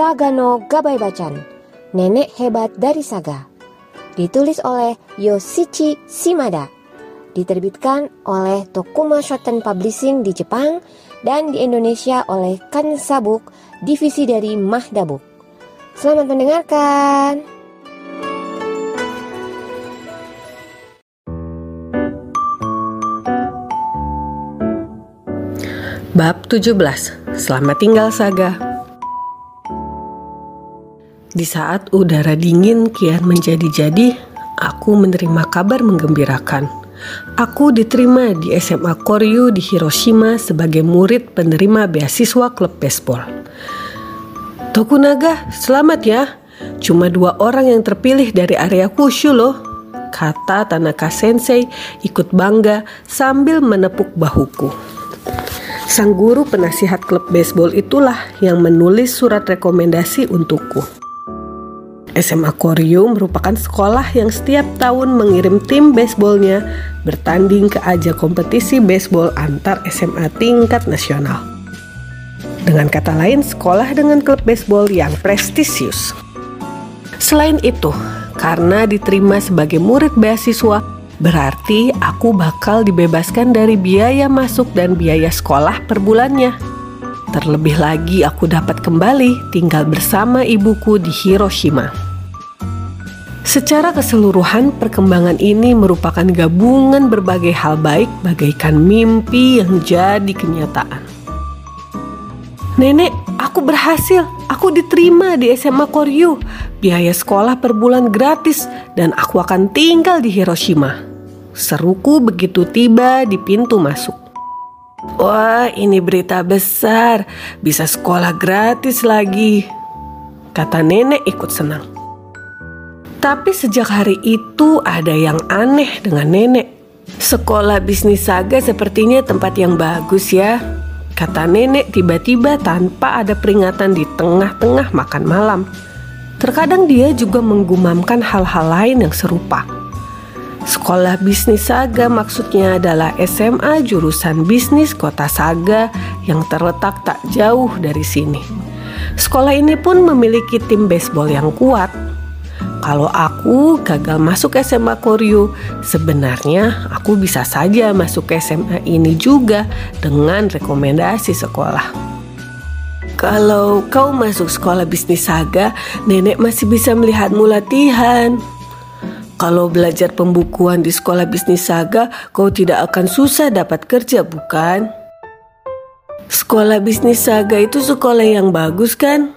Saga no Gabai Bacan, Nenek Hebat dari Saga. Ditulis oleh Yoshichi Shimada. Diterbitkan oleh Tokuma Shoten Publishing di Jepang dan di Indonesia oleh Kansabuk, divisi dari Mahdabuk. Selamat mendengarkan. Bab 17 Selamat tinggal Saga Di saat udara dingin kian menjadi-jadi, aku menerima kabar menggembirakan. Aku diterima di SMA Koryu di Hiroshima sebagai murid penerima beasiswa klub baseball. Tokunaga, selamat ya. Cuma dua orang yang terpilih dari area Kushu loh. Kata Tanaka Sensei ikut bangga sambil menepuk bahuku. Sang guru penasihat klub baseball itulah yang menulis surat rekomendasi untukku. SMA Koryu merupakan sekolah yang setiap tahun mengirim tim baseballnya bertanding ke ajang kompetisi baseball antar SMA tingkat nasional. Dengan kata lain, sekolah dengan klub baseball yang prestisius. Selain itu, karena diterima sebagai murid beasiswa, Berarti aku bakal dibebaskan dari biaya masuk dan biaya sekolah per bulannya. Terlebih lagi aku dapat kembali tinggal bersama ibuku di Hiroshima. Secara keseluruhan, perkembangan ini merupakan gabungan berbagai hal baik bagaikan mimpi yang jadi kenyataan. Nenek, aku berhasil. Aku diterima di SMA Koryu. Biaya sekolah per bulan gratis dan aku akan tinggal di Hiroshima. Seruku begitu tiba di pintu masuk. Wah, ini berita besar. Bisa sekolah gratis lagi. Kata nenek ikut senang. Tapi sejak hari itu ada yang aneh dengan nenek. Sekolah bisnis saga sepertinya tempat yang bagus ya. Kata nenek tiba-tiba tanpa ada peringatan di tengah-tengah makan malam. Terkadang dia juga menggumamkan hal-hal lain yang serupa. Sekolah Bisnis Saga maksudnya adalah SMA jurusan bisnis Kota Saga yang terletak tak jauh dari sini. Sekolah ini pun memiliki tim baseball yang kuat. Kalau aku gagal masuk SMA Koryu, sebenarnya aku bisa saja masuk SMA ini juga dengan rekomendasi sekolah. Kalau kau masuk sekolah bisnis saga, nenek masih bisa melihatmu latihan. Kalau belajar pembukuan di sekolah bisnis saga, kau tidak akan susah dapat kerja, bukan? Sekolah bisnis saga itu sekolah yang bagus, kan?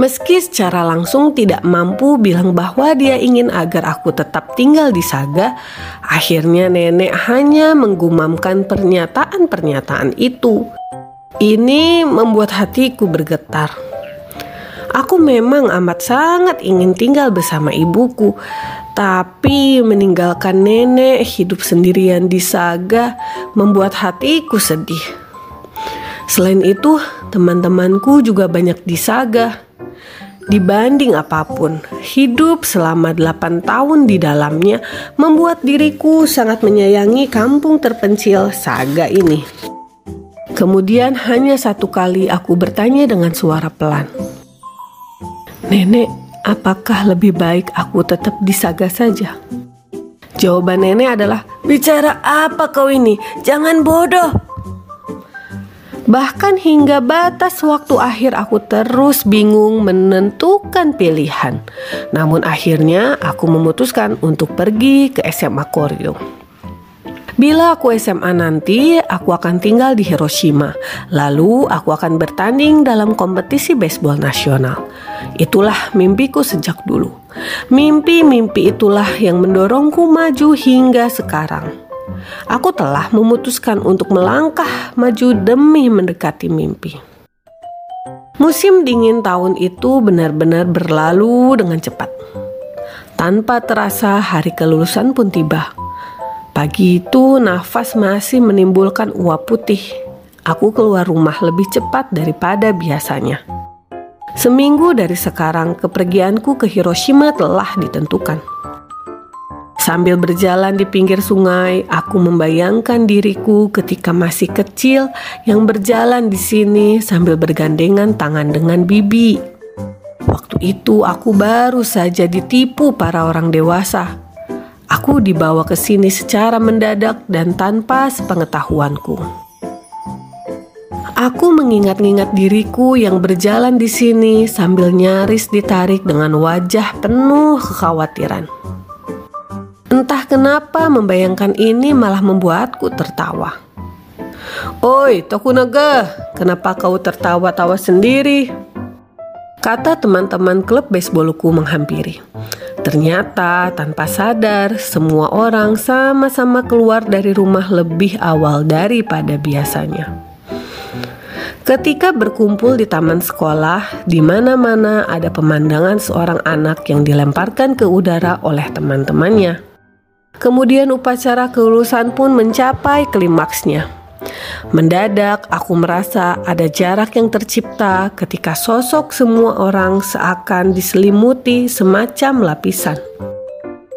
Meski secara langsung tidak mampu bilang bahwa dia ingin agar aku tetap tinggal di Saga, akhirnya nenek hanya menggumamkan pernyataan-pernyataan itu. Ini membuat hatiku bergetar. Aku memang amat sangat ingin tinggal bersama ibuku, tapi meninggalkan nenek hidup sendirian di Saga membuat hatiku sedih. Selain itu, teman-temanku juga banyak di Saga. Dibanding apa pun, hidup selama 8 tahun di dalamnya membuat diriku sangat menyayangi kampung terpencil Saga ini. Kemudian hanya satu kali aku bertanya dengan suara pelan. Nenek, apakah lebih baik aku tetap di Saga saja? Jawaban nenek adalah, bicara apa kau ini? Jangan bodoh. Bahkan hingga batas waktu akhir aku terus bingung menentukan pilihan. Namun akhirnya aku memutuskan untuk pergi ke SMA Koryo. Bila aku SMA nanti, aku akan tinggal di Hiroshima. Lalu aku akan bertanding dalam kompetisi baseball nasional. Itulah mimpiku sejak dulu. Mimpi-mimpi itulah yang mendorongku maju hingga sekarang. Aku telah memutuskan untuk melangkah maju demi mendekati mimpi. Musim dingin tahun itu benar-benar berlalu dengan cepat. Tanpa terasa hari kelulusan pun tiba. Pagi itu nafas masih menimbulkan uap putih. Aku keluar rumah lebih cepat daripada biasanya. Seminggu dari sekarang kepergianku ke Hiroshima telah ditentukan. Sambil berjalan di pinggir sungai, aku membayangkan diriku ketika masih kecil yang berjalan di sini sambil bergandengan tangan dengan bibi. Waktu itu aku baru saja ditipu para orang dewasa. Aku dibawa ke sini secara mendadak dan tanpa sepengetahuanku. Aku mengingat-ingat diriku yang berjalan di sini sambil nyaris ditarik dengan wajah penuh kekhawatiran. Entah kenapa membayangkan ini malah membuatku tertawa. Oi, Tokunaga, kenapa kau tertawa-tawa sendiri? Kata teman-teman klub baseballku menghampiri. Ternyata tanpa sadar semua orang sama-sama keluar dari rumah lebih awal daripada biasanya. Ketika berkumpul di taman sekolah, di mana-mana ada pemandangan seorang anak yang dilemparkan ke udara oleh teman-temannya. Kemudian upacara kelulusan pun mencapai klimaksnya. Mendadak aku merasa ada jarak yang tercipta ketika sosok semua orang seakan diselimuti semacam lapisan.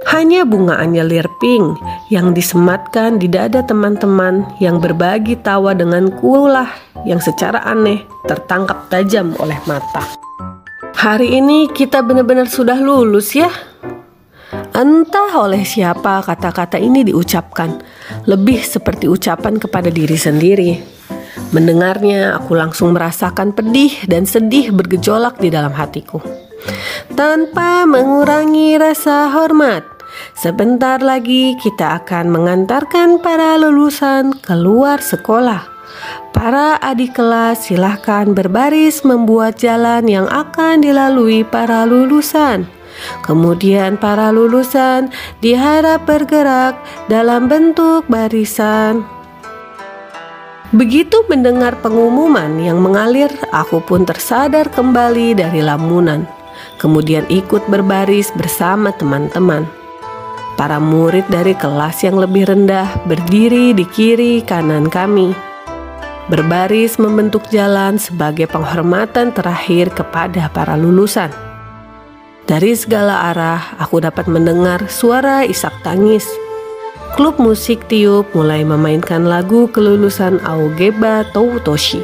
Hanya bunga anyelir pink yang disematkan di dada teman-teman yang berbagi tawa dengan kulah yang secara aneh tertangkap tajam oleh mata. Hari ini kita benar-benar sudah lulus ya. Entah oleh siapa kata-kata ini diucapkan, lebih seperti ucapan kepada diri sendiri. Mendengarnya, aku langsung merasakan pedih dan sedih bergejolak di dalam hatiku. Tanpa mengurangi rasa hormat, Sebentar lagi kita akan mengantarkan para lulusan keluar sekolah. Para adik kelas silahkan berbaris membuat jalan yang akan dilalui para lulusan. Kemudian para lulusan diharap bergerak dalam bentuk barisan. Begitu mendengar pengumuman yang mengalir, aku pun tersadar kembali dari lamunan. Kemudian ikut berbaris bersama teman-teman. Para murid dari kelas yang lebih rendah berdiri di kiri kanan kami. Berbaris membentuk jalan sebagai penghormatan terakhir kepada para lulusan. Dari segala arah, aku dapat mendengar suara isak tangis. Klub musik tiup mulai memainkan lagu kelulusan Aogeba Toutoshi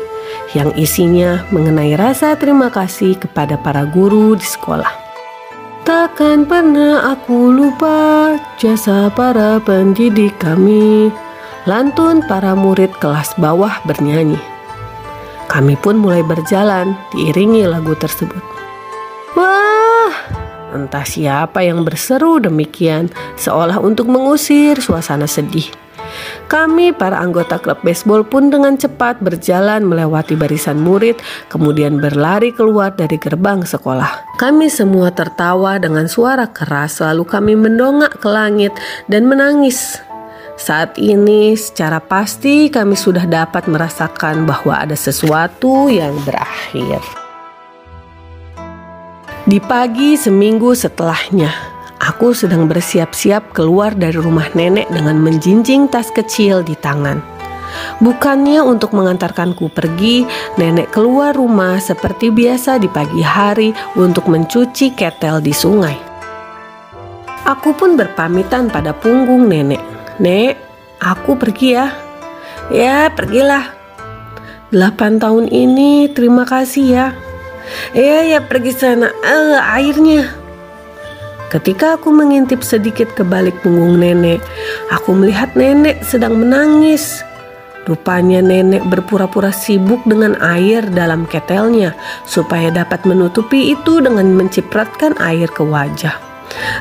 yang isinya mengenai rasa terima kasih kepada para guru di sekolah. Takkan pernah aku lupa jasa para pendidik kami. Lantun para murid kelas bawah bernyanyi. Kami pun mulai berjalan diiringi lagu tersebut. Wah, entah siapa yang berseru demikian seolah untuk mengusir suasana sedih. Kami, para anggota klub baseball pun dengan cepat berjalan melewati barisan murid, kemudian berlari keluar dari gerbang sekolah. Kami semua tertawa dengan suara keras, lalu kami mendongak ke langit dan menangis. Saat ini, secara pasti kami sudah dapat merasakan bahwa ada sesuatu yang berakhir. Di pagi seminggu setelahnya, Aku sedang bersiap-siap keluar dari rumah nenek dengan menjinjing tas kecil di tangan. Bukannya untuk mengantarkanku pergi, nenek keluar rumah seperti biasa di pagi hari untuk mencuci ketel di sungai. Aku pun berpamitan pada punggung nenek. Nek, aku pergi ya. Ya, pergilah. Delapan tahun ini, terima kasih ya. Ya, ya pergi sana. Eh, airnya. Ketika aku mengintip sedikit ke balik punggung nenek, aku melihat nenek sedang menangis. Rupanya nenek berpura-pura sibuk dengan air dalam ketelnya supaya dapat menutupi itu dengan mencipratkan air ke wajah.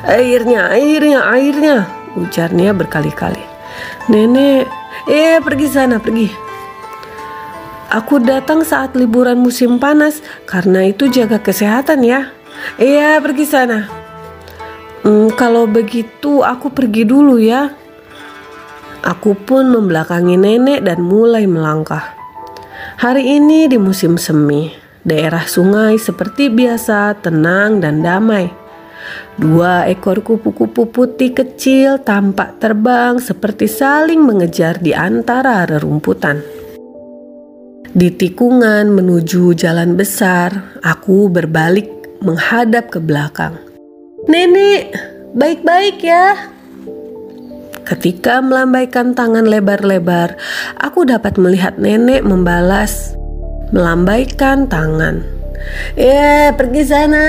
Airnya, airnya, airnya, ujarnya berkali-kali. Nenek, eh pergi sana, pergi. Aku datang saat liburan musim panas karena itu jaga kesehatan ya. Iya, pergi sana. Hmm, kalau begitu aku pergi dulu ya. Aku pun membelakangi nenek dan mulai melangkah. Hari ini di musim semi, daerah sungai seperti biasa tenang dan damai. Dua ekor kupu-kupu putih kecil tampak terbang seperti saling mengejar di antara rerumputan. Di tikungan menuju jalan besar, aku berbalik menghadap ke belakang. Nenek, baik-baik ya. Ketika melambaikan tangan lebar-lebar, aku dapat melihat nenek membalas, melambaikan tangan. Ya, pergi sana.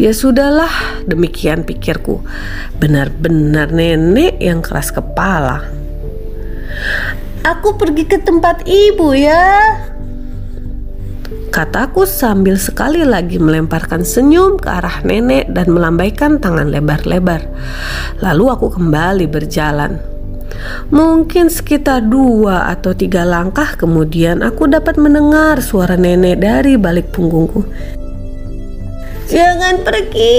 Ya sudahlah, demikian pikirku. Benar-benar nenek yang keras kepala. Aku pergi ke tempat ibu ya. Kataku sambil sekali lagi melemparkan senyum ke arah nenek dan melambaikan tangan lebar-lebar. Lalu aku kembali berjalan. Mungkin sekitar dua atau tiga langkah kemudian aku dapat mendengar suara nenek dari balik punggungku. Jangan pergi!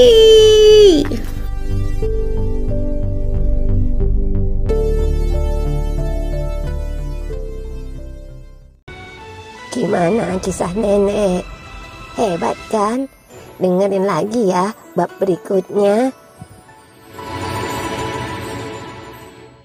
Gimana kisah nenek? Hebat kan? Dengerin lagi ya bab berikutnya.